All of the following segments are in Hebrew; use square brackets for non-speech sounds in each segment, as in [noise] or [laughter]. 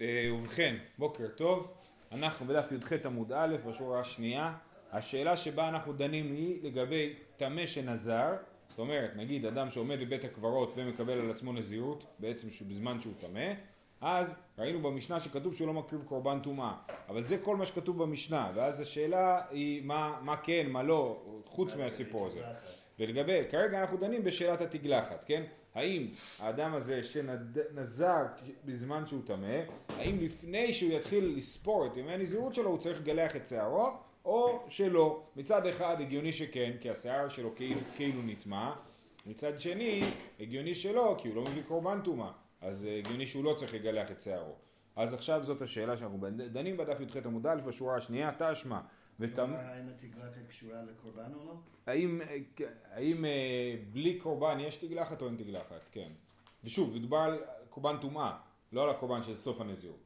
אה, ובכן, בוקר טוב, אנחנו בדף י"ח עמוד א' בשורה השנייה, השאלה שבה אנחנו דנים היא לגבי טמא שנזר, זאת אומרת נגיד אדם שעומד בבית הקברות ומקבל על עצמו נזירות בעצם בזמן שהוא טמא, אז ראינו במשנה שכתוב שהוא לא מקריב קורבן טומאה, אבל זה כל מה שכתוב במשנה, ואז השאלה היא מה, מה כן, מה לא, חוץ מהסיפור הזה. ולגבי, כרגע אנחנו דנים בשאלת התגלחת, כן? האם האדם הזה שנזר בזמן שהוא טמא, האם לפני שהוא יתחיל לספור את ימי הנזירות שלו הוא צריך לגלח את שערו או שלא. מצד אחד הגיוני שכן, כי השיער שלו כאילו, כאילו נטמע, מצד שני הגיוני שלא, כי הוא לא מביא קורבן טומאה, אז הגיוני שהוא לא צריך לגלח את שערו. אז עכשיו זאת השאלה שאנחנו דנים בדף י"ח עמוד א' בשורה השנייה, תשמע ותמ... האם התגלחת קשורה לקורבן או לא? האם, האם אה, בלי קורבן יש תגלחת או אין תגלחת? כן. ושוב, מדובר על קורבן טומאה, לא על הקורבן של סוף הנזירות.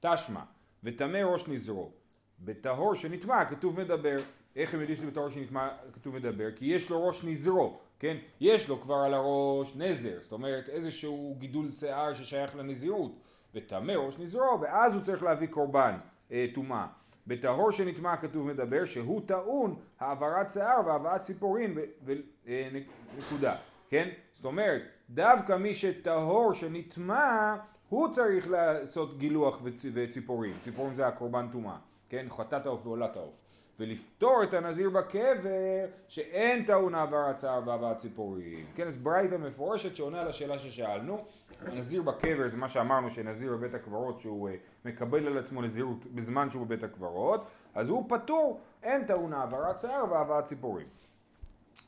תשמע, וטמא ראש נזרו, בטהור שנטמע כתוב מדבר. איך הם יודעים שזה בטהור שנטמע כתוב מדבר? כי יש לו ראש נזרו, כן? יש לו כבר על הראש נזר, זאת אומרת איזשהו גידול שיער ששייך לנזירות. וטמא ראש נזרו, ואז הוא צריך להביא קורבן אה, טומאה. בטהור שנטמע כתוב מדבר שהוא טעון העברת שיער והבאת ציפורין ונקודה, כן? זאת אומרת דווקא מי שטהור שנטמע הוא צריך לעשות גילוח וציפורים, ציפורים זה הקורבן טומאה, כן? חטאת העוף ועולת העוף ולפתור את הנזיר בקבר שאין טעון העברת שיער והבאת ציפורים, כן? אז ברייתא מפורשת שעונה על השאלה ששאלנו הנזיר בקבר זה מה שאמרנו שנזיר בבית הקברות שהוא uh, מקבל על עצמו נזירות בזמן שהוא בבית הקברות אז הוא פטור, אין טעון העברת שיער והבאת ציפורים.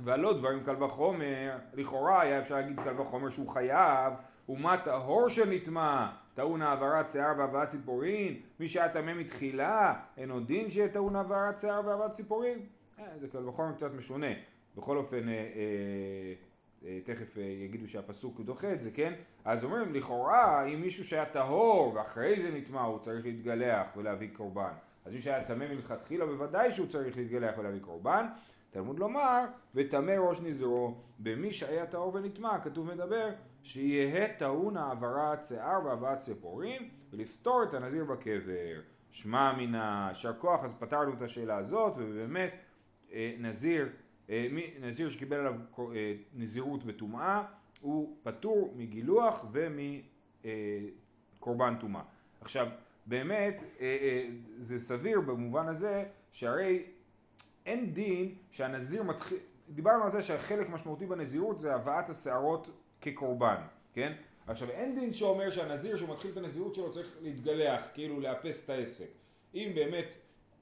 והלא דברים קל וחומר, לכאורה היה אפשר להגיד קל וחומר שהוא חייב, ומה טהור שנטמע, טעון העברת שיער והבאת ציפורים, מי שהיה טמא מתחילה, אין עוד דין שיהיה טעון העברת שיער והבאת ציפורים? אה, זה קל וחומר קצת משונה. בכל אופן, אה, אה, אה, תכף אה, יגידו שהפסוק דוחה את זה, כן? אז אומרים לכאורה אם מישהו שהיה טהור ואחרי זה נטמע הוא צריך להתגלח ולהביא קורבן אז מי שהיה טמא מלכתחילה בוודאי שהוא צריך להתגלח ולהביא קורבן תלמוד לומר וטמא ראש נזרו במי שהיה טהור ונטמע כתוב מדבר שיהא טעון העברת שיער והבאת ציפורים ולפתור את הנזיר בקבר שמע מן השאר כוח אז פתרנו את השאלה הזאת ובאמת אה, נזיר אה, נזיר שקיבל עליו אה, נזירות בטומאה הוא פטור מגילוח ומקורבן טומאה. עכשיו באמת זה סביר במובן הזה שהרי אין דין שהנזיר מתחיל, דיברנו על זה שהחלק משמעותי בנזירות זה הבאת השערות כקורבן, כן? עכשיו אין דין שאומר שהנזיר שהוא מתחיל את הנזירות שלו צריך להתגלח, כאילו לאפס את העסק. אם באמת,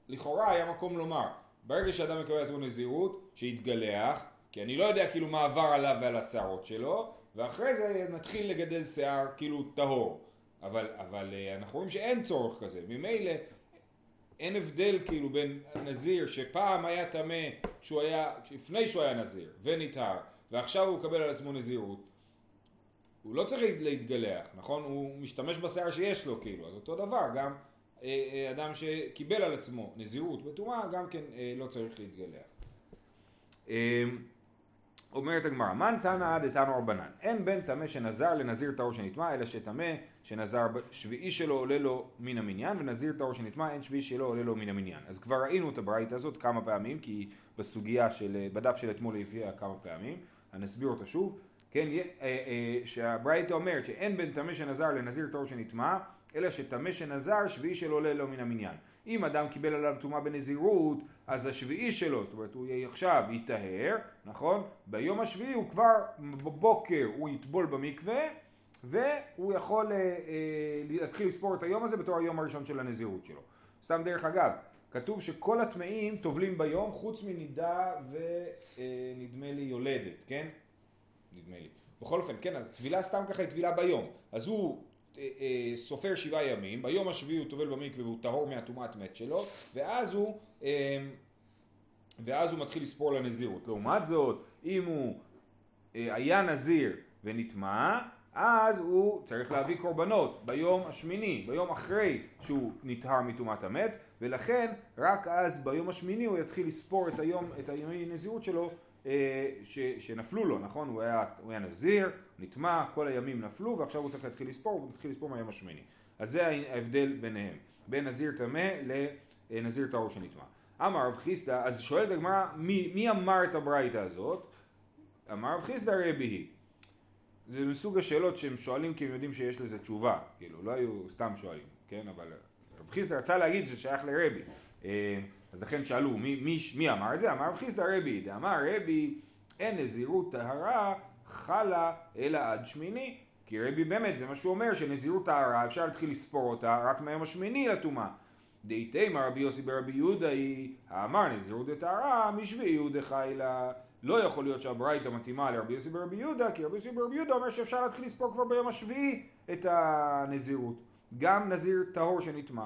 לכאורה היה מקום לומר ברגע שאדם מקבל עצמו נזירות, שיתגלח, כי אני לא יודע כאילו מה עבר עליו ועל השערות שלו, ואחרי זה נתחיל לגדל שיער כאילו טהור. אבל, אבל אה, אנחנו רואים שאין צורך כזה. ממילא אין הבדל כאילו בין נזיר שפעם היה טמא לפני שהוא היה נזיר ונטהר, ועכשיו הוא מקבל על עצמו נזירות. הוא לא צריך להתגלח, נכון? הוא משתמש בשיער שיש לו כאילו, אז אותו דבר גם אה, אה, אדם שקיבל על עצמו נזירות בטומאה גם כן אה, לא צריך להתגלח. אומרת הגמרא, מן תנא דתנא רבנן, אין בין טמא שנזר לנזיר טהור שנטמע, אלא שטמא שנזר שביעי שלו עולה לו מן המניין, ונזיר טהור שנטמע אין שביעי שלו עולה לו מן המניין. אז כבר ראינו את הברייתא הזאת כמה פעמים, כי בסוגיה של, בדף של אתמול היא הביאה כמה פעמים, אני אסביר אותה שוב, כן, שהברייתא אומרת שאין בין טמא שנזר לנזיר טהור שנטמע, אלא שטמא שנזר שביעי שלו עולה לו מן המניין. אם אדם קיבל עליו טומאה בנזירות, אז השביעי שלו, זאת אומרת הוא עכשיו יטהר, נכון? ביום השביעי הוא כבר בבוקר הוא יטבול במקווה והוא יכול אה, אה, להתחיל לספור את היום הזה בתור היום הראשון של הנזירות שלו. סתם דרך אגב, כתוב שכל הטמאים טובלים ביום חוץ מנידה ונדמה אה, לי יולדת, כן? נדמה לי. בכל אופן, כן, אז טבילה סתם ככה היא טבילה ביום. אז הוא אה, אה, סופר שבעה ימים, ביום השביעי הוא טובל במקווה והוא טהור מהטומאת מת שלו, ואז הוא, אה, ואז הוא מתחיל לספור לנזירות. לעומת זאת, אם הוא היה נזיר ונטמע, אז הוא צריך להביא קורבנות ביום השמיני, ביום אחרי שהוא נטהר מטומאת המת, ולכן רק אז ביום השמיני הוא יתחיל לספור את היום, את הימי נזירות שלו אה, ש, שנפלו לו, נכון? הוא היה, הוא היה נזיר, נטמע, כל הימים נפלו ועכשיו הוא צריך להתחיל לספור, הוא מתחיל לספור מהיום השמיני. אז זה ההבדל ביניהם, בין נזיר טמא לנזיר טהור שנטמע. אמר רב חיסדא, אז שואלת הגמרא, מי, מי אמר את הברייתא הזאת? אמר רב חיסדא רבי היא. זה מסוג השאלות שהם שואלים כי הם יודעים שיש לזה תשובה, כאילו, לא היו סתם שואלים, כן? אבל רב חיסדא רצה להגיד שזה שייך לרבי. אז לכן שאלו, מי, מי, מי אמר את זה? אמר רב חיסדא רבי. דאמר רבי, אין נזירות טהרה חלה אלא עד שמיני. כי רבי באמת, זה מה שהוא אומר, שנזירות טהרה אפשר להתחיל לספור אותה רק מהיום השמיני לטומאה. דהיתימה רבי יוסי ברבי יהודה היא, האמר נזירות דטהרה משבי יהודה חיילה. לא יכול להיות שהברייתא מתאימה לרבי יוסי ברבי יהודה, כי רבי יוסי ברבי יהודה אומר שאפשר להתחיל לספור כבר ביום השביעי את הנזירות. גם נזיר טהור שנטמע.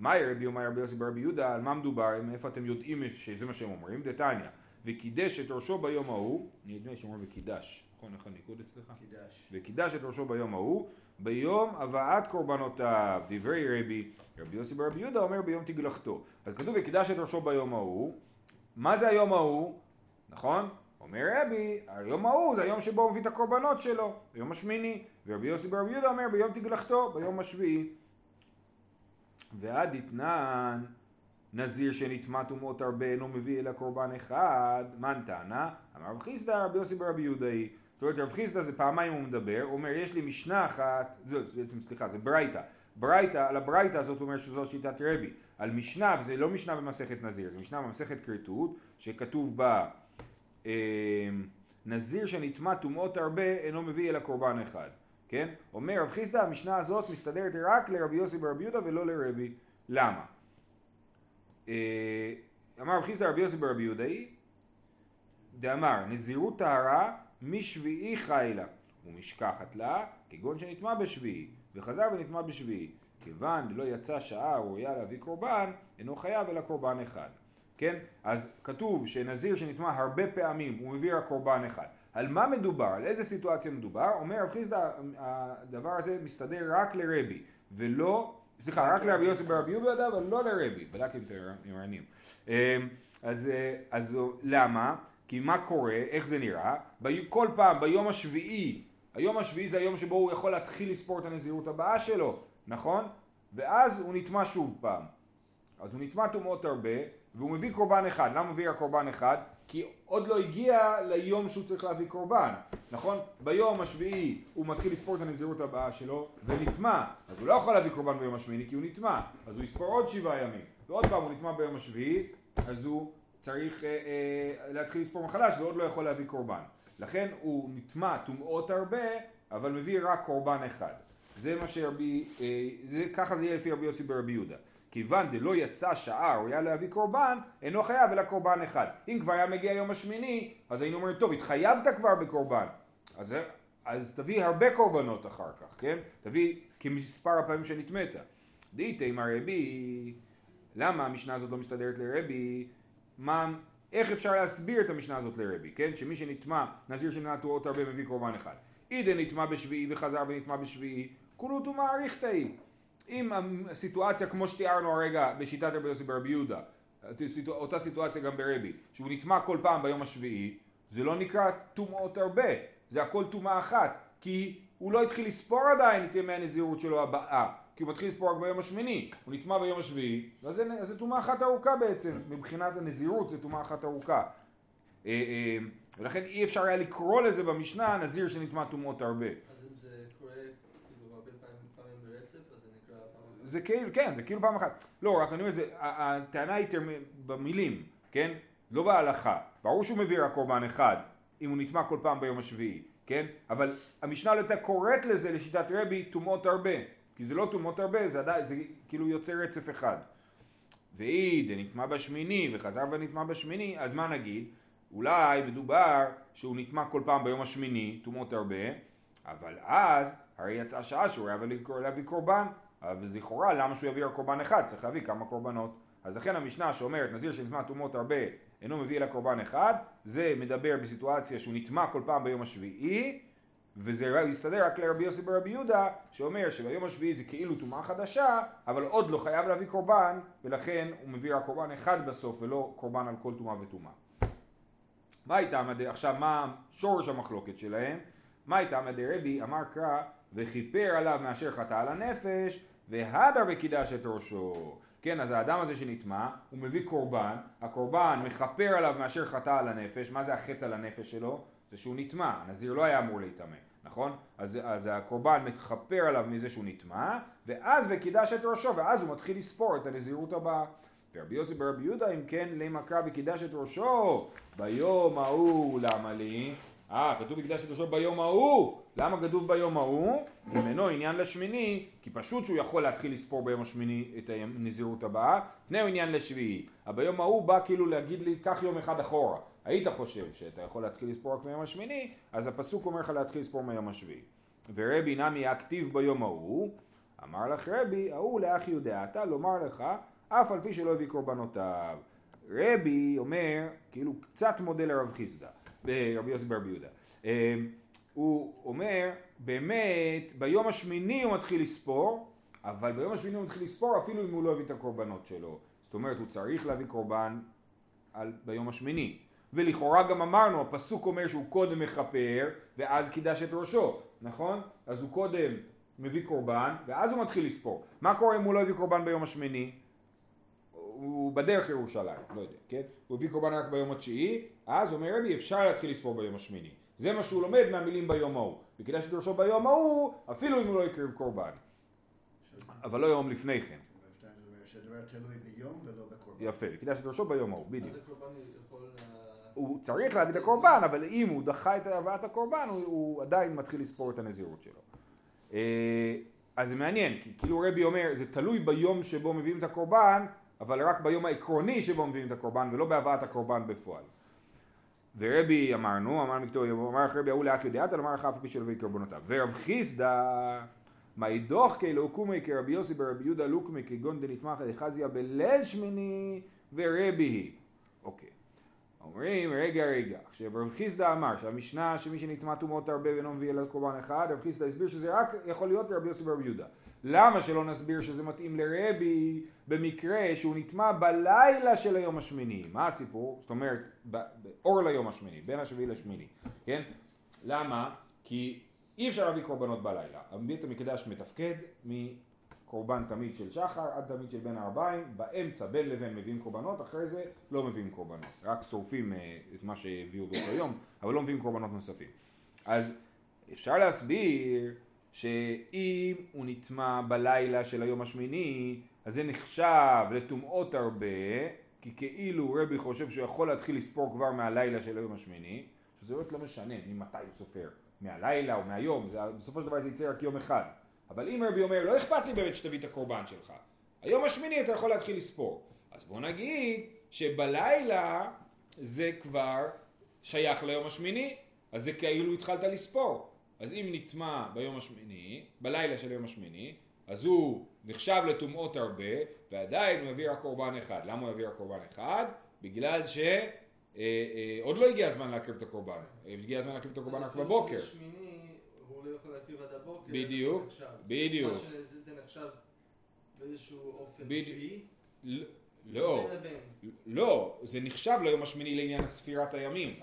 מהי רבי אומר רבי יוסי ברבי יהודה, על מה מדובר, מאיפה אתם יודעים שזה מה שהם אומרים? דתניא, וקידש את ראשו ביום ההוא, נדמה לי שאומרים וקידש, נכון איך הניקוד אצלך? קידש. וקידש את ראשו ביום ההוא, ביום הבאת קורבנותיו, דברי רבי, רבי יוסי ברבי יהודה אומר ביום תגלחתו. אז כתוב וקידש את ראשו ביום ההוא, מה זה היום ההוא? נכון? אומר רבי, היום ההוא זה היום שבו הוא מביא את הקורבנות שלו, ביום השמיני, ורבי יוסי ברבי יהודה אומר ביום תגלחתו, ביום השביעי. ועד אתנן נזיר שנטמע טומאות הרבה אינו מביא אלא קורבן אחד, מן טענה? אמר רב חיסדא רבי יוסי ברבי יהודאי. זאת אומרת רב חיסדא זה פעמיים הוא מדבר, הוא אומר יש לי משנה אחת, זה בעצם סליחה זה ברייתא, ברייתא, על הברייתא הזאת הוא אומר שזו שיטת רבי, על משנה, וזה לא משנה במסכת נזיר, זה משנה במסכת כריתות, שכתוב בה אה, נזיר שנטמע טומאות הרבה אינו מביא אלא קורבן אחד, כן? אומר רב חיסדא המשנה הזאת מסתדרת רק לרבי יוסי ברבי יהודה ולא לרבי, למה? אה, אמר רב חיסדא רבי יוסי ברבי יהודה היא דאמר נזירות טהרה משביעי חיילה ומשכחת לה כגון שנטמע בשביעי וחזר ונטמע בשביעי כיוון דלא יצא שעה ראויה להביא קורבן אינו חייב אלא קורבן אחד כן? אז כתוב שנזיר שנטמע הרבה פעמים הוא מביא רק קורבן אחד על מה מדובר? על איזה סיטואציה מדובר? אומר רב חיסדא הדבר הזה מסתדר רק לרבי ולא סליחה, רק לרבי יוסי ברבי יהודה, אבל לא לרבי, בדקתי אם אתם ערניים. אמ, אז, אה, אז למה? כי מה קורה, איך זה נראה? כל פעם ביום השביעי, היום השביעי זה היום שבו הוא יכול להתחיל לספור את הנזירות הבאה שלו, נכון? ואז הוא נטמע שוב פעם. אז הוא נטמע טומאות הרבה, והוא מביא קורבן אחד. למה מביא רק קורבן אחד? כי עוד לא הגיע ליום שהוא צריך להביא קורבן, נכון? ביום השביעי הוא מתחיל לספור את הנזירות הבאה שלו ונטמע, אז הוא לא יכול להביא קורבן ביום השמיני כי הוא נטמע, אז הוא יספור עוד שבעה ימים, ועוד פעם הוא נטמע ביום השביעי, אז הוא צריך אה, אה, להתחיל לספור מחדש ועוד לא יכול להביא קורבן. לכן הוא נטמע טומאות הרבה, אבל מביא רק קורבן אחד. זה מה שרבי, אה, זה, ככה זה יהיה לפי רבי יוסי ברבי יהודה. כיוון דלא יצא שעה ראויה להביא קורבן, אינו חייב אלא קורבן אחד. אם כבר היה מגיע יום השמיני, אז היינו אומרים, טוב, התחייבת כבר בקורבן. אז, אז תביא הרבה קורבנות אחר כך, כן? תביא כמספר הפעמים שנטמאת. דאיתימה רבי, למה המשנה הזאת לא מסתדרת לרבי? מה, איך אפשר להסביר את המשנה הזאת לרבי, כן? שמי שנטמע, נזיר שנטועות הרבה מביא קורבן אחד. אידן נטמע בשביעי וחזר ונטמע בשביעי, כולו טומאה אריכתאי. אם הסיטואציה כמו שתיארנו הרגע בשיטת רבי יוסי ברבי יהודה, אותה סיטואציה גם ברבי, שהוא נטמע כל פעם ביום השביעי, זה לא נקרא טומאות הרבה, זה הכל טומאה אחת, כי הוא לא התחיל לספור עדיין את ימי הנזירות שלו הבאה, כי הוא מתחיל לספור רק ביום השמיני, הוא נטמע ביום השביעי, אז זה טומאה אחת ארוכה בעצם, מבחינת הנזירות זה טומאה אחת ארוכה. אה, אה, ולכן אי אפשר היה לקרוא לזה במשנה נזיר שנטמע טומאות הרבה. זה כאילו, כן, זה כאילו פעם אחת. לא, רק אני אומר, זה, הטענה היא במילים, כן? לא בהלכה. ברור שהוא מביא רק קורבן אחד, אם הוא נטמע כל פעם ביום השביעי, כן? אבל המשנה לא הייתה קוראת לזה לשיטת רבי טומאות הרבה. כי זה לא טומאות הרבה, זה עדיין, זה כאילו יוצא רצף אחד. ואי דנטמע בשמיני וחזר ונטמע בשמיני, אז מה נגיד? אולי מדובר שהוא נטמע כל פעם ביום השמיני, טומאות הרבה, אבל אז הרי יצאה שעה שהוא היה להביא קורבן, אז לכאורה למה שהוא יביא רק קורבן אחד? צריך להביא כמה קורבנות. אז לכן המשנה שאומרת נזיר שנטמע טומאות הרבה אינו מביא אלא קורבן אחד, זה מדבר בסיטואציה שהוא נטמע כל פעם ביום השביעי, וזה יסתדר רק לרבי יוסי ברבי יהודה, שאומר שביום השביעי זה כאילו טומאה חדשה, אבל עוד לא חייב להביא קורבן, ולכן הוא מביא רק קורבן אחד בסוף, ולא קורבן על כל טומאה וטומאה. מה איתם, עכשיו מה שורש המחלוקת שלהם? מה איתם, רבי אמר קרא וכיפר עליו מאשר חטא על הנפש, והדר וקידש את ראשו. כן, אז האדם הזה שנטמע, הוא מביא קורבן, הקורבן מכפר עליו מאשר חטא על הנפש, מה זה החטא על הנפש שלו? זה שהוא נטמע, הנזיר לא היה אמור להיטמא, נכון? אז, אז הקורבן מכפר עליו מזה שהוא נטמע, ואז וקידש את ראשו, ואז הוא מתחיל לספור את הנזירות הבאה. ורבי יוסי ברבי יהודה, אם כן, קרא וקידש את ראשו, ביום ההוא למה לי? אה, כתוב את ראשו ביום ההוא. למה כתוב ביום ההוא? אם אינו עניין לשמיני, כי פשוט שהוא יכול להתחיל לספור ביום השמיני את הנזירות הבאה, פני הוא עניין לשביעי. ביום ההוא בא כאילו להגיד לי, קח יום אחד אחורה. היית חושב שאתה יכול להתחיל לספור רק מיום השמיני, אז הפסוק אומר לך להתחיל לספור מיום השביעי. ורבי נמי הכתיב ביום ההוא, אמר לך רבי, ההוא לאח יהודה, לומר לך, אף על פי שלא הביא קורבנותיו. רבי אומר, כאילו קצת מודה לרב חיסדא, רבי יוסי ברבי יהודה. אמ, הוא אומר, באמת, ביום השמיני הוא מתחיל לספור, אבל ביום השמיני הוא מתחיל לספור אפילו אם הוא לא הביא את הקורבנות שלו. זאת אומרת, הוא צריך להביא קורבן על, ביום השמיני. ולכאורה גם אמרנו, הפסוק אומר שהוא קודם מכפר ואז קידש את ראשו, נכון? אז הוא קודם מביא קורבן ואז הוא מתחיל לספור. מה קורה אם הוא לא הביא קורבן ביום השמיני? הוא בדרך לירושלים, לא יודע, כן? הוא הביא קורבן רק ביום התשיעי, אז אומר רבי אפשר להתחיל לספור ביום השמיני. זה מה שהוא לומד מהמילים ביום ההוא. את ראשו ביום ההוא, אפילו אם הוא לא יקריב קורבן. אבל לא יום לפני כן. שהדבר תלוי ביום ולא בקורבן. יפה, את ראשו ביום ההוא, בדיוק. אז הקורבן יכול... אה, הוא צריך להביא את הקורבן, אבל אם הוא דחה את הבאת הקורבן, הוא, הוא עדיין מתחיל לספור את הנזירות שלו. אה, אז זה מעניין, כי כאילו רבי אומר, זה תלוי ביום שבו מביאים את הקורבן, אבל רק ביום העקרוני שבו מביאים את הקורבן, ולא בהבאת הקורבן בפועל. ורבי אמרנו, אמר מקטור, אמר לך רבי ההוא לאח ידיעת, אמר לך אף פי שלא הביא קורבנותיו. ורב חיסדא, מאי דוחקי לא קומי כרבי יוסי ברבי יהודה לוקמי כגון דנתמך דחזיה בליל שמיני ורבי היא. אוקיי. אומרים רגע רגע, עכשיו רב חיסדא אמר שהמשנה שמי שנטמע טומאות הרבה ואינו מביא אלא קורבן אחד, רב חיסדא הסביר שזה רק יכול להיות לרבי יוסי ברבי יהודה. למה שלא נסביר שזה מתאים לרבי במקרה שהוא נטמע בלילה של היום השמיני? מה הסיפור? זאת אומרת, באור ליום השמיני, בין השביעי לשמיני, כן? למה? כי אי אפשר להביא קורבנות בלילה. בית המקדש מתפקד מקורבן תמיד של שחר עד תמיד של בין הערביים, באמצע בין לבין מביאים קורבנות, אחרי זה לא מביאים קורבנות. רק שורפים אה, את מה שהביאו באותו יום, אבל לא מביאים קורבנות נוספים. אז אפשר להסביר שאם הוא נטמע בלילה של היום השמיני, אז זה נחשב לטומאות הרבה, כי כאילו רבי חושב שהוא יכול להתחיל לספור כבר מהלילה של היום השמיני, שזה באמת לא משנה ממתי הוא סופר, מהלילה או מהיום, זה, בסופו של דבר זה יצא רק יום אחד. אבל אם רבי אומר, לא אכפת לי באמת שתביא את הקורבן שלך, היום השמיני אתה יכול להתחיל לספור. אז בוא נגיד שבלילה זה כבר שייך ליום השמיני, אז זה כאילו התחלת לספור. אז אם נטמע ביום השמיני, בלילה של יום השמיני, אז הוא נחשב לטומאות הרבה, ועדיין הוא מביא רק קורבן אחד. למה הוא מביא רק קורבן אחד? בגלל ש... אה, אה, עוד לא הגיע הזמן להקריב את הקורבן, הגיע הזמן להקריב את הקורבן רק בבוקר. הוא לא יכול להקריב עד הבוקר. בדיוק, בדיוק. זה נחשב באיזשהו אופן שביעי? לא, לא, זה נחשב ליום השמיני לעניין ספירת הימים,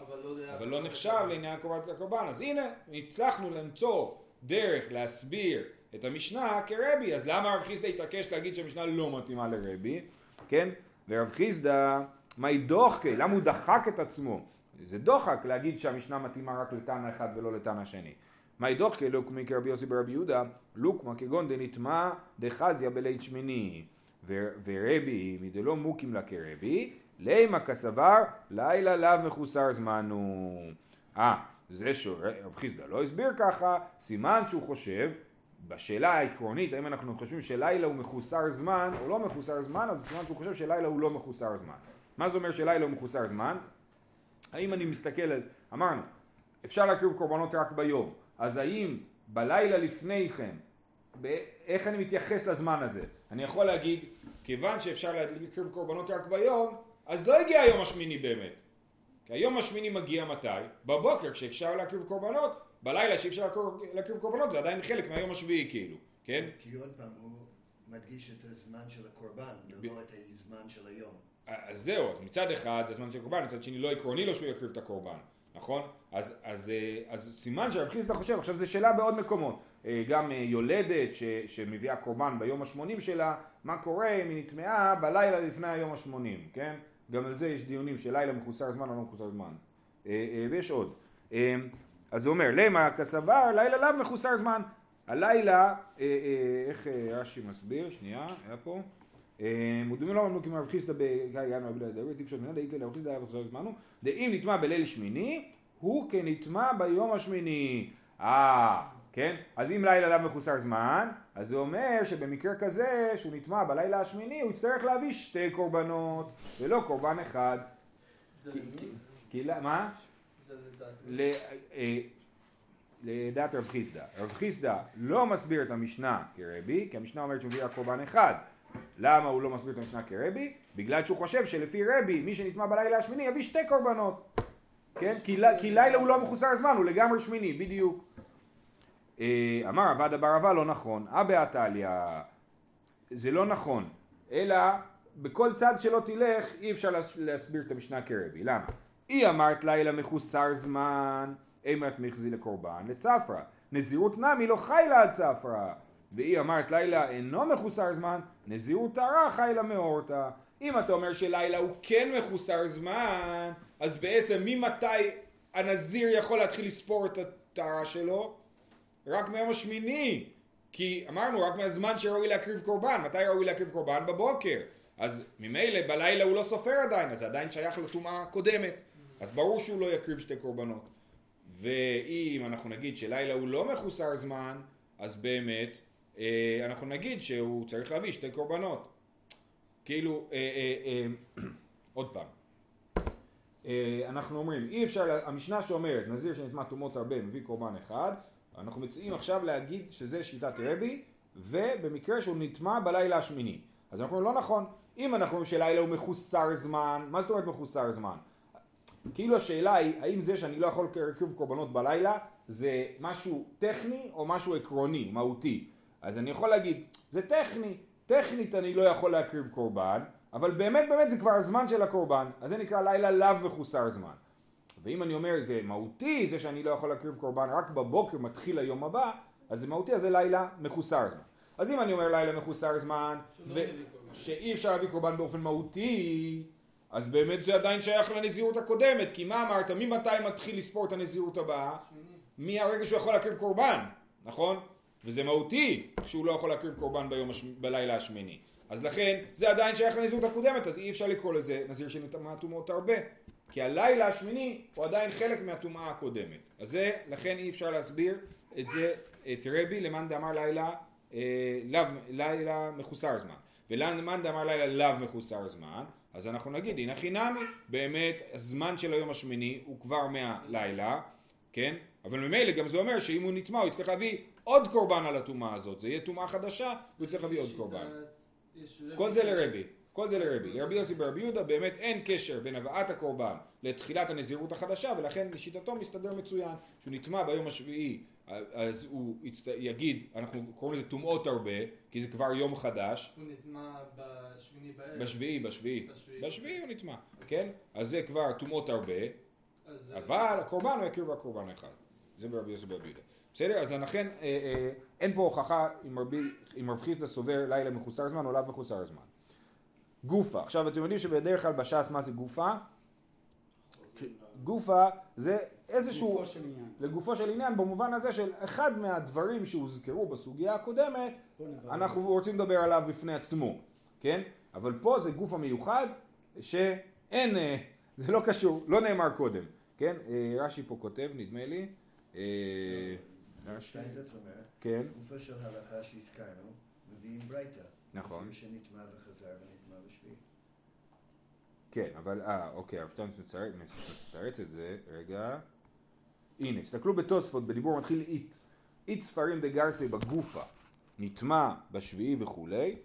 אבל לא נחשב לעניין קורבן הקורבן, אז הנה, הצלחנו למצוא דרך להסביר את המשנה כרבי, אז למה רב חיסדא התעקש להגיד שהמשנה לא מתאימה לרבי, כן? ורב חיסדא, מהי דוחקי, למה הוא דחק את עצמו? זה דוחק להגיד שהמשנה מתאימה רק לתנא אחד ולא לתנא שני. מהי דוחקי לוקמי כרבי יוסי ברבי יהודה, לוקמה כגון דנטמע דחזיה בלית שמיני. ורבי מדלא מוקים לה כרבי, לימה כסבר, לילה לאו מחוסר זמנו. אה, זה שרב חיסדא לא הסביר ככה, סימן שהוא חושב, בשאלה העקרונית, האם אנחנו חושבים שלילה הוא מחוסר זמן או לא מחוסר זמן, אז סימן שהוא חושב שלילה הוא לא מחוסר זמן. מה זה אומר שלילה הוא מחוסר זמן? האם אני מסתכל על, אמרנו, אפשר להקריב קורבנות רק ביום, אז האם בלילה לפני כן, איך אני מתייחס לזמן הזה? אני יכול להגיד, כיוון שאפשר להקריב קורבנות רק ביום, אז לא הגיע היום השמיני באמת. כי היום השמיני מגיע מתי? בבוקר כשאפשר להקריב קורבנות, בלילה שאי אפשר להקריב קורבנות זה עדיין חלק מהיום השביעי כאילו, כן? כי עוד פעם הוא מדגיש את הזמן של הקורבן ולא את הזמן של היום. אז זהו, מצד אחד זה הזמן של הקורבן, מצד שני לא עקרוני לו שהוא יקריב את הקורבן, נכון? אז, אז, אז, אז סימן שרב חיסדא חושב, עכשיו זו שאלה בעוד מקומות. אה, גם אה, יולדת ש, שמביאה קורבן ביום השמונים שלה, מה קורה אם היא נטמעה בלילה לפני היום השמונים, כן? גם על זה יש דיונים של לילה מחוסר זמן או לא מחוסר זמן. אה, ויש עוד. אז הוא אומר, למה כסבר לילה לאו מחוסר זמן. הלילה, איך רש"י מסביר, שנייה, היה פה. מודמים לא אמרו כמו רב חיסדא בגיא ינואר בלי הדבר, טיפשות מנהל דאית חיסדא היה וחזר זמנו, דאם נטמע בליל שמיני, הוא כנטמע ביום השמיני. אה, כן? אז אם לילה לאו מחוסר זמן, אז זה אומר שבמקרה כזה, שהוא נטמע בלילה השמיני, הוא יצטרך להביא שתי קורבנות, ולא קורבן אחד. כי- למי? כי- כי ל- מה? זה לדעת. ל- אה, לדעת רב חיסדא. רב חיסדא לא מסביר את המשנה כרבי, כי המשנה אומרת שהוא מביא רק קורבן אחד. למה הוא לא מסביר את המשנה כרבי? בגלל שהוא חושב שלפי רבי, מי שנטמע בלילה השמיני יביא שתי קורבנות. כן? כי לילה הוא לא מחוסר זמן, הוא לגמרי שמיני, בדיוק. אה, אמר עבד אבר אבה לא נכון, אבא עתליה, זה לא נכון, אלא בכל צד שלא תלך אי אפשר להס- להסביר את המשנה כרבי, למה? היא אמרת לילה מחוסר זמן, אימת מחזי לקורבן, לצפרא, נזירות נמי לא חי לה עד צפרא, והיא אמרת לילה אינו מחוסר זמן, נזירות טהרה חי לה מאורתא. אם אתה אומר שלילה הוא כן מחוסר זמן, אז בעצם ממתי הנזיר יכול להתחיל לספור את הטהרה שלו? רק מהיום השמיני. כי אמרנו, רק מהזמן שראוי להקריב קורבן. מתי ראוי להקריב קורבן? בבוקר. אז ממילא בלילה הוא לא סופר עדיין, אז זה עדיין שייך לטומאה הקודמת. אז ברור שהוא לא יקריב שתי קורבנות. ואם אנחנו נגיד שלילה הוא לא מחוסר זמן, אז באמת אה, אנחנו נגיד שהוא צריך להביא שתי קורבנות. כאילו, אה, אה, אה, [clears throat] עוד פעם. אה, אנחנו אומרים, אי אפשר, המשנה שאומרת, נזיר שנטמע טומאות הרבה מביא קורבן אחד, אנחנו מציעים עכשיו להגיד שזה שיטת רבי, ובמקרה שהוא נטמע בלילה השמיני. אז אנחנו אומרים, לא נכון, אם אנחנו אומרים שלילה הוא מחוסר זמן, מה זאת אומרת מחוסר זמן? כאילו השאלה היא, האם זה שאני לא יכול להקריב קורבנות בלילה, זה משהו טכני או משהו עקרוני, מהותי. אז אני יכול להגיד, זה טכני, טכנית אני לא יכול להקריב קורבן, אבל באמת באמת זה כבר הזמן של הקורבן, אז זה נקרא לילה לאו מחוסר זמן. ואם אני אומר זה מהותי, זה שאני לא יכול להקריב קורבן רק בבוקר מתחיל היום הבא, אז זה מהותי, אז זה לילה מחוסר זמן. אז אם אני אומר לילה מחוסר זמן, ו-. שאי אפשר להביא קורבן באופן מהותי, אז באמת זה עדיין שייך לנזירות הקודמת, כי מה אמרת, ממתי מתחיל לספור את הנזירות הבאה? מהרגע שהוא יכול להקריב קורבן, נכון? וזה מהותי שהוא לא יכול להקריב קורבן ביום הש... בלילה השמיני. אז לכן זה עדיין שייך לנזירות הקודמת, אז אי אפשר לקרוא לזה נזיר שנטמע טומאות הרבה. כי הלילה השמיני הוא עדיין חלק מהטומאה הקודמת. אז זה, לכן אי אפשר להסביר את זה, את רבי למאן דאמר לילה, אה, לאו, לילה מחוסר זמן. ולמאן דאמר לילה לאו מחוסר זמן, אז אנחנו נגיד, הנה חינמי, באמת הזמן של היום השמיני הוא כבר מהלילה, כן? אבל ממילא גם זה אומר שאם הוא נטמע הוא יצטרך להביא עוד קורבן על הטומאה הזאת, זה יהיה טומאה חדשה והוא צריך להביא עוד קורבן. כל זה לרבי, כל זה לרבי. לרבי יוסי ברבי יהודה באמת אין קשר בין הבאת הקורבן לתחילת הנזירות החדשה ולכן לשיטתו מסתדר מצוין. שהוא נטמע ביום השביעי אז הוא יצט... יגיד, אנחנו קוראים לזה טומאות הרבה כי זה כבר יום חדש הוא נטמע בשמיני בערב. בשביעי, בשביעי, בשביעי. בשביעי הוא נטמע, כן? אז זה כבר טומאות הרבה אבל הקורבן הוא יקריב רק קורבן אחד. זה ברבי יוסי ברבי יהודה. בסדר? אז לכן אה, אה, אין פה הוכחה אם רב חיסדא סובר לילה מחוסר זמן או לאו מחוסר זמן. גופה. עכשיו אתם יודעים שבדרך כלל בש"ס מה זה גופה? גופה זה איזשהו... לגופו של עניין. לגופו של עניין במובן הזה של אחד מהדברים שהוזכרו בסוגיה הקודמת. אנחנו רוצים לדבר עליו בפני עצמו, כן? אבל פה זה גוף המיוחד שאין, אה, [laughs] זה לא קשור, לא נאמר קודם, כן? אה, רש"י פה כותב, נדמה לי, אה, רש"י, שטיינדרץ אומר, כן, גופה של הלכה שהזכרנו, מביאים ברייתא. נכון. שנטמע וחזר. כן, אבל, אה, אוקיי, הרב מצטרץ מצטרץ את זה, רגע. הנה, תסתכלו בתוספות, בדיבור מתחיל אית. אית ספרים דגרסי בגופה, נטמע בשביעי וכולי.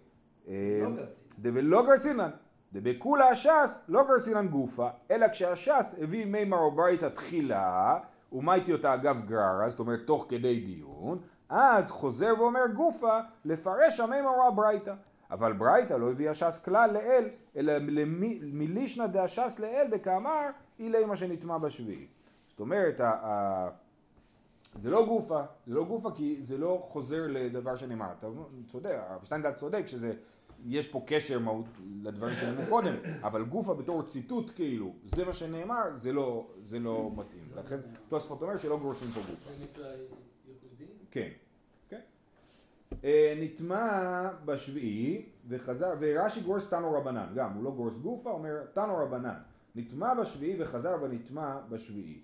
אה, לא גרסין. דבלא גרסינן, דבכולה הש"ס לא גרסינן גופה, אלא כשהש"ס הביא מימר או ברייתא תחילה, ומייתי אותה אגב גררה, זאת אומרת תוך כדי דיון, אז חוזר ואומר גופה, לפרש המימר או הברייתא. אבל ברייתא לא הביא הש"ס כלל לאל, אלא מלישנא דהש"ס לאל דקאמר, אילי מה שנטמע בשביעי. זאת אומרת, ה- זה לא גופה, זה לא גופה כי זה לא חוזר לדבר שנאמר. אתה צודק, הרב שטיינדל צודק שזה, יש פה קשר מהות לדברים שנאמרו קודם, אבל גופה בתור ציטוט כאילו, זה מה שנאמר, זה לא, זה לא מתאים. לכן תוספות אומר שלא גורסים פה גופה. זה נקרא ייחודי? כן, נטמע בשביעי וחזר, ורש"י גורס תנו רבנן, גם, הוא לא גורס גופה, אומר תנו רבנן. נטמע בשביעי וחזר ונטמע בשביעי.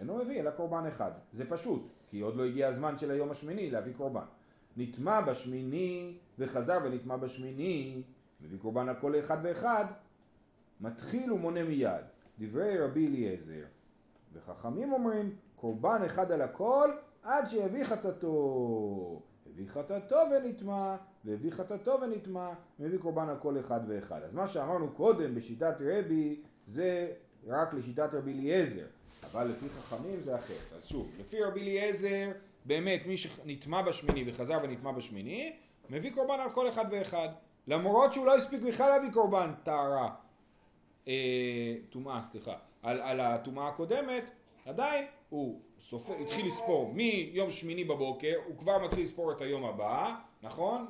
אינו מביא אלא קורבן אחד. זה פשוט, כי עוד לא הגיע הזמן של היום השמיני להביא קורבן. נטמע בשמיני וחזר ונטמע בשמיני, מביא קורבן על כל אחד ואחד, מתחיל ומונה מיד. דברי רבי אליעזר. וחכמים אומרים, קורבן אחד על הכל עד שיביא חטאתו. הביא חטאתו ונטמע, והביא חטאתו ונטמע, מביא קורבן על כל אחד ואחד. אז מה שאמרנו קודם בשיטת רבי זה רק לשיטת רבי אליעזר, אבל לפי חכמים זה אחרת. אז שוב, לפי רבי אליעזר, באמת מי שנטמע בשמיני וחזר ונטמע בשמיני, מביא קורבן על כל אחד ואחד. למרות שהוא לא הספיק בכלל להביא קורבן טהרה, אה, טומאה, סליחה, על, על הטומאה הקודמת, עדיין הוא סופר, התחיל לספור מיום שמיני בבוקר, הוא כבר מתחיל לספור את היום הבא, נכון?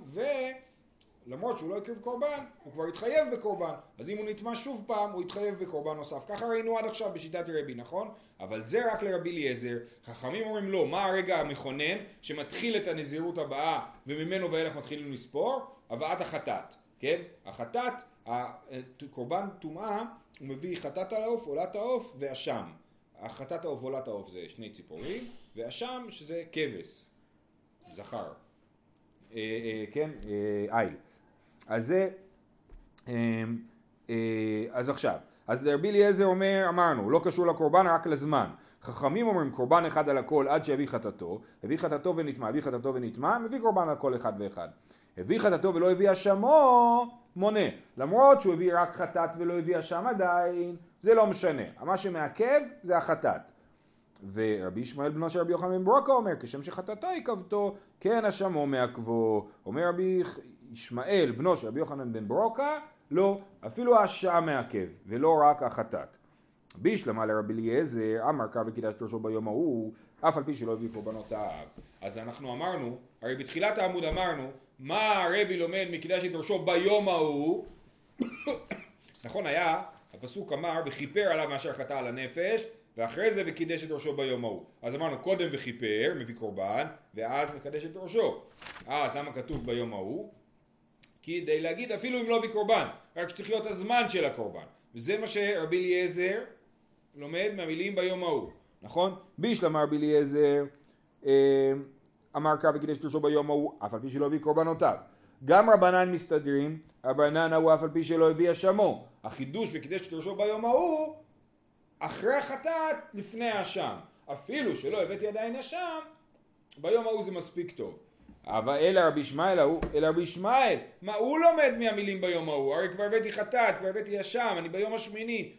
ולמרות שהוא לא הקריב קורבן, הוא כבר התחייב בקורבן. אז אם הוא נטמע שוב פעם, הוא התחייב בקורבן נוסף. ככה ראינו עד עכשיו בשיטת רבי, נכון? אבל זה רק לרבי אליעזר. חכמים אומרים לא, מה הרגע המכונן שמתחיל את הנזירות הבאה וממנו ואילך מתחילים לספור? הבאת החטאת, כן? החטאת, הקורבן טומאה, הוא מביא חטאת על העוף, עולת העוף ואשם. החטאת ועולת העוף זה שני ציפורים, ואשם שזה כבש, זכר, אה, אה, כן, אה, איל. אז זה, אה, אז עכשיו, אז רבי אליעזר אומר, אמרנו, לא קשור לקורבן רק לזמן. חכמים אומרים קורבן אחד על הכל עד שיביא חטאתו, הביא חטאתו ונטמע, הביא חטאתו ונטמע, מביא קורבן על כל אחד ואחד. הביא חטאתו ולא הביא אשמו, מונה. למרות שהוא הביא רק חטאת ולא הביא אשם עדיין, זה לא משנה. מה שמעכב זה החטאת. ורבי ישמעאל בנו של רבי יוחנן בן ברוקה אומר, כשם שחטאתו עיכבתו, כן אשמו מעכבו. אומר רבי ישמעאל בנו של רבי יוחנן בן ברוקה, לא, אפילו האשם מעכב, ולא רק החטאת. בישלמה לרבי אליעזר, אמר קרא וקידש תורשו ביום ההוא, אף על פי שלא הביא קורבנותיו. אז אנחנו אמרנו, הרי בתחילת העמוד אמרנו, מה הרבי לומד מקידש את ראשו ביום ההוא? [coughs] נכון היה, הפסוק אמר וכיפר עליו מאשר חטא על הנפש ואחרי זה וקידש את ראשו ביום ההוא. אז אמרנו קודם וכיפר, מביא קורבן, ואז מקדש את ראשו. אז למה כתוב ביום ההוא? כדי להגיד אפילו אם לא הביא קורבן, רק שצריך להיות הזמן של הקורבן. וזה מה שרבי אליעזר לומד מהמילים ביום ההוא, נכון? בישלמה רבי אליעזר אה, אמר קרא וקידש את ראשו ביום ההוא, אף על פי שלא הביא קורבנותיו. גם רבנן מסתדרים, רבנן ההוא אף על פי שלא הביא אשמו. החידוש וקידש את ראשו ביום ההוא, אחרי החטאת, לפני האשם. אפילו שלא הבאתי עדיין אשם, ביום ההוא זה מספיק טוב. אבל אלא רבי ישמעאל ההוא, אלא רבי ישמעאל, מה הוא לומד מהמילים ביום ההוא? הרי כבר הבאתי חטאת, כבר הבאתי אשם, אני ביום השמיני.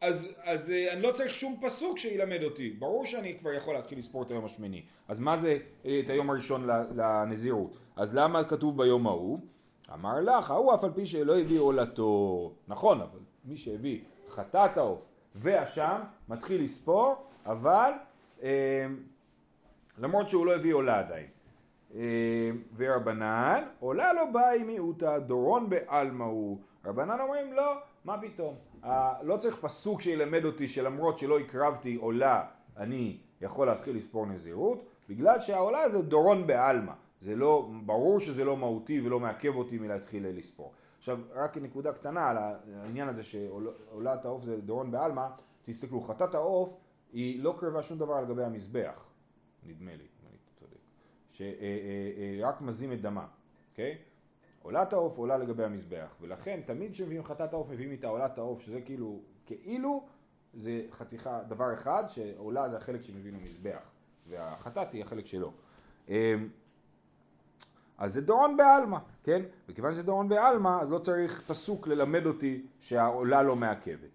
אז, אז אה, אני לא צריך שום פסוק שילמד אותי. ברור שאני כבר יכול להתחיל לספור את היום השמיני. אז מה זה אה, את היום הראשון לנזירות? אז למה כתוב ביום ההוא? אמר לך, ההוא אף על פי שלא הביא עולתו. נכון, אבל מי שהביא חטאת העוף ואשם, מתחיל לספור, אבל אה, למרות שהוא לא הביא עולה עדיין. אה, ורבנן, עולה לא באי מיעוטה, דורון בעלמא הוא. רבנן אומרים לא, מה פתאום. אה, לא צריך פסוק שילמד אותי שלמרות שלא הקרבתי עולה, אני יכול להתחיל לספור נזירות, בגלל שהעולה זה דורון בעלמא. זה לא, ברור שזה לא מהותי ולא מעכב אותי מלהתחיל לספור. עכשיו, רק נקודה קטנה על העניין הזה שעולת העוף זה דורון בעלמא, תסתכלו, חטאת העוף היא לא קרבה שום דבר על גבי המזבח, נדמה לי, אם אני צודק, שרק מזים את דמה, אוקיי? עולת העוף עולה לגבי המזבח, ולכן תמיד כשמביאים חטאת העוף מביאים איתה עולת העוף, שזה כאילו, כאילו זה חתיכה, דבר אחד, שעולה זה החלק שמביאים למזבח, והחטאת היא החלק שלו. אז זה דורון בעלמא, כן? וכיוון שזה דורון בעלמא, אז לא צריך פסוק ללמד אותי שהעולה לא מעכבת.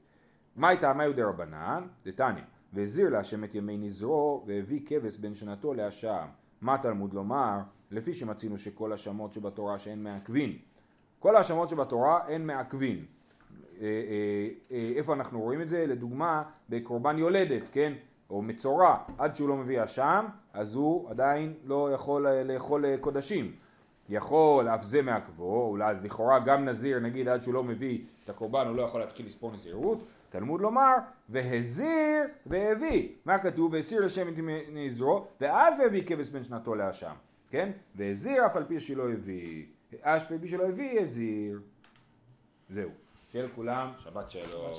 מה הייתה מה יודע רבנן? דתניא, והזהיר להשם את ימי נזרו, והביא כבש בין שנתו להשם. מה תלמוד לומר? לפי שמצינו שכל השמות שבתורה שאין מעכבין. כל השמות שבתורה אין מעכבין. אה, אה, אה, איפה אנחנו רואים את זה? לדוגמה, בקורבן יולדת, כן? או מצורע, עד שהוא לא מביא אשם, אז הוא עדיין לא יכול לאכול קודשים. יכול אף זה מעכבו, אולי אז לכאורה גם נזיר, נגיד עד שהוא לא מביא את הקורבן, הוא לא יכול להתחיל לספור נזירות. תלמוד לומר, והזיר והביא. מה כתוב? והסיר לשם את נזרו, ואז והביא כבש בן שנתו לאשם. כן? והזיר אף על פי שלא הביא. אף על פי שלא הביא, הזיר. זהו. שיהיה לכולם שבת שלום.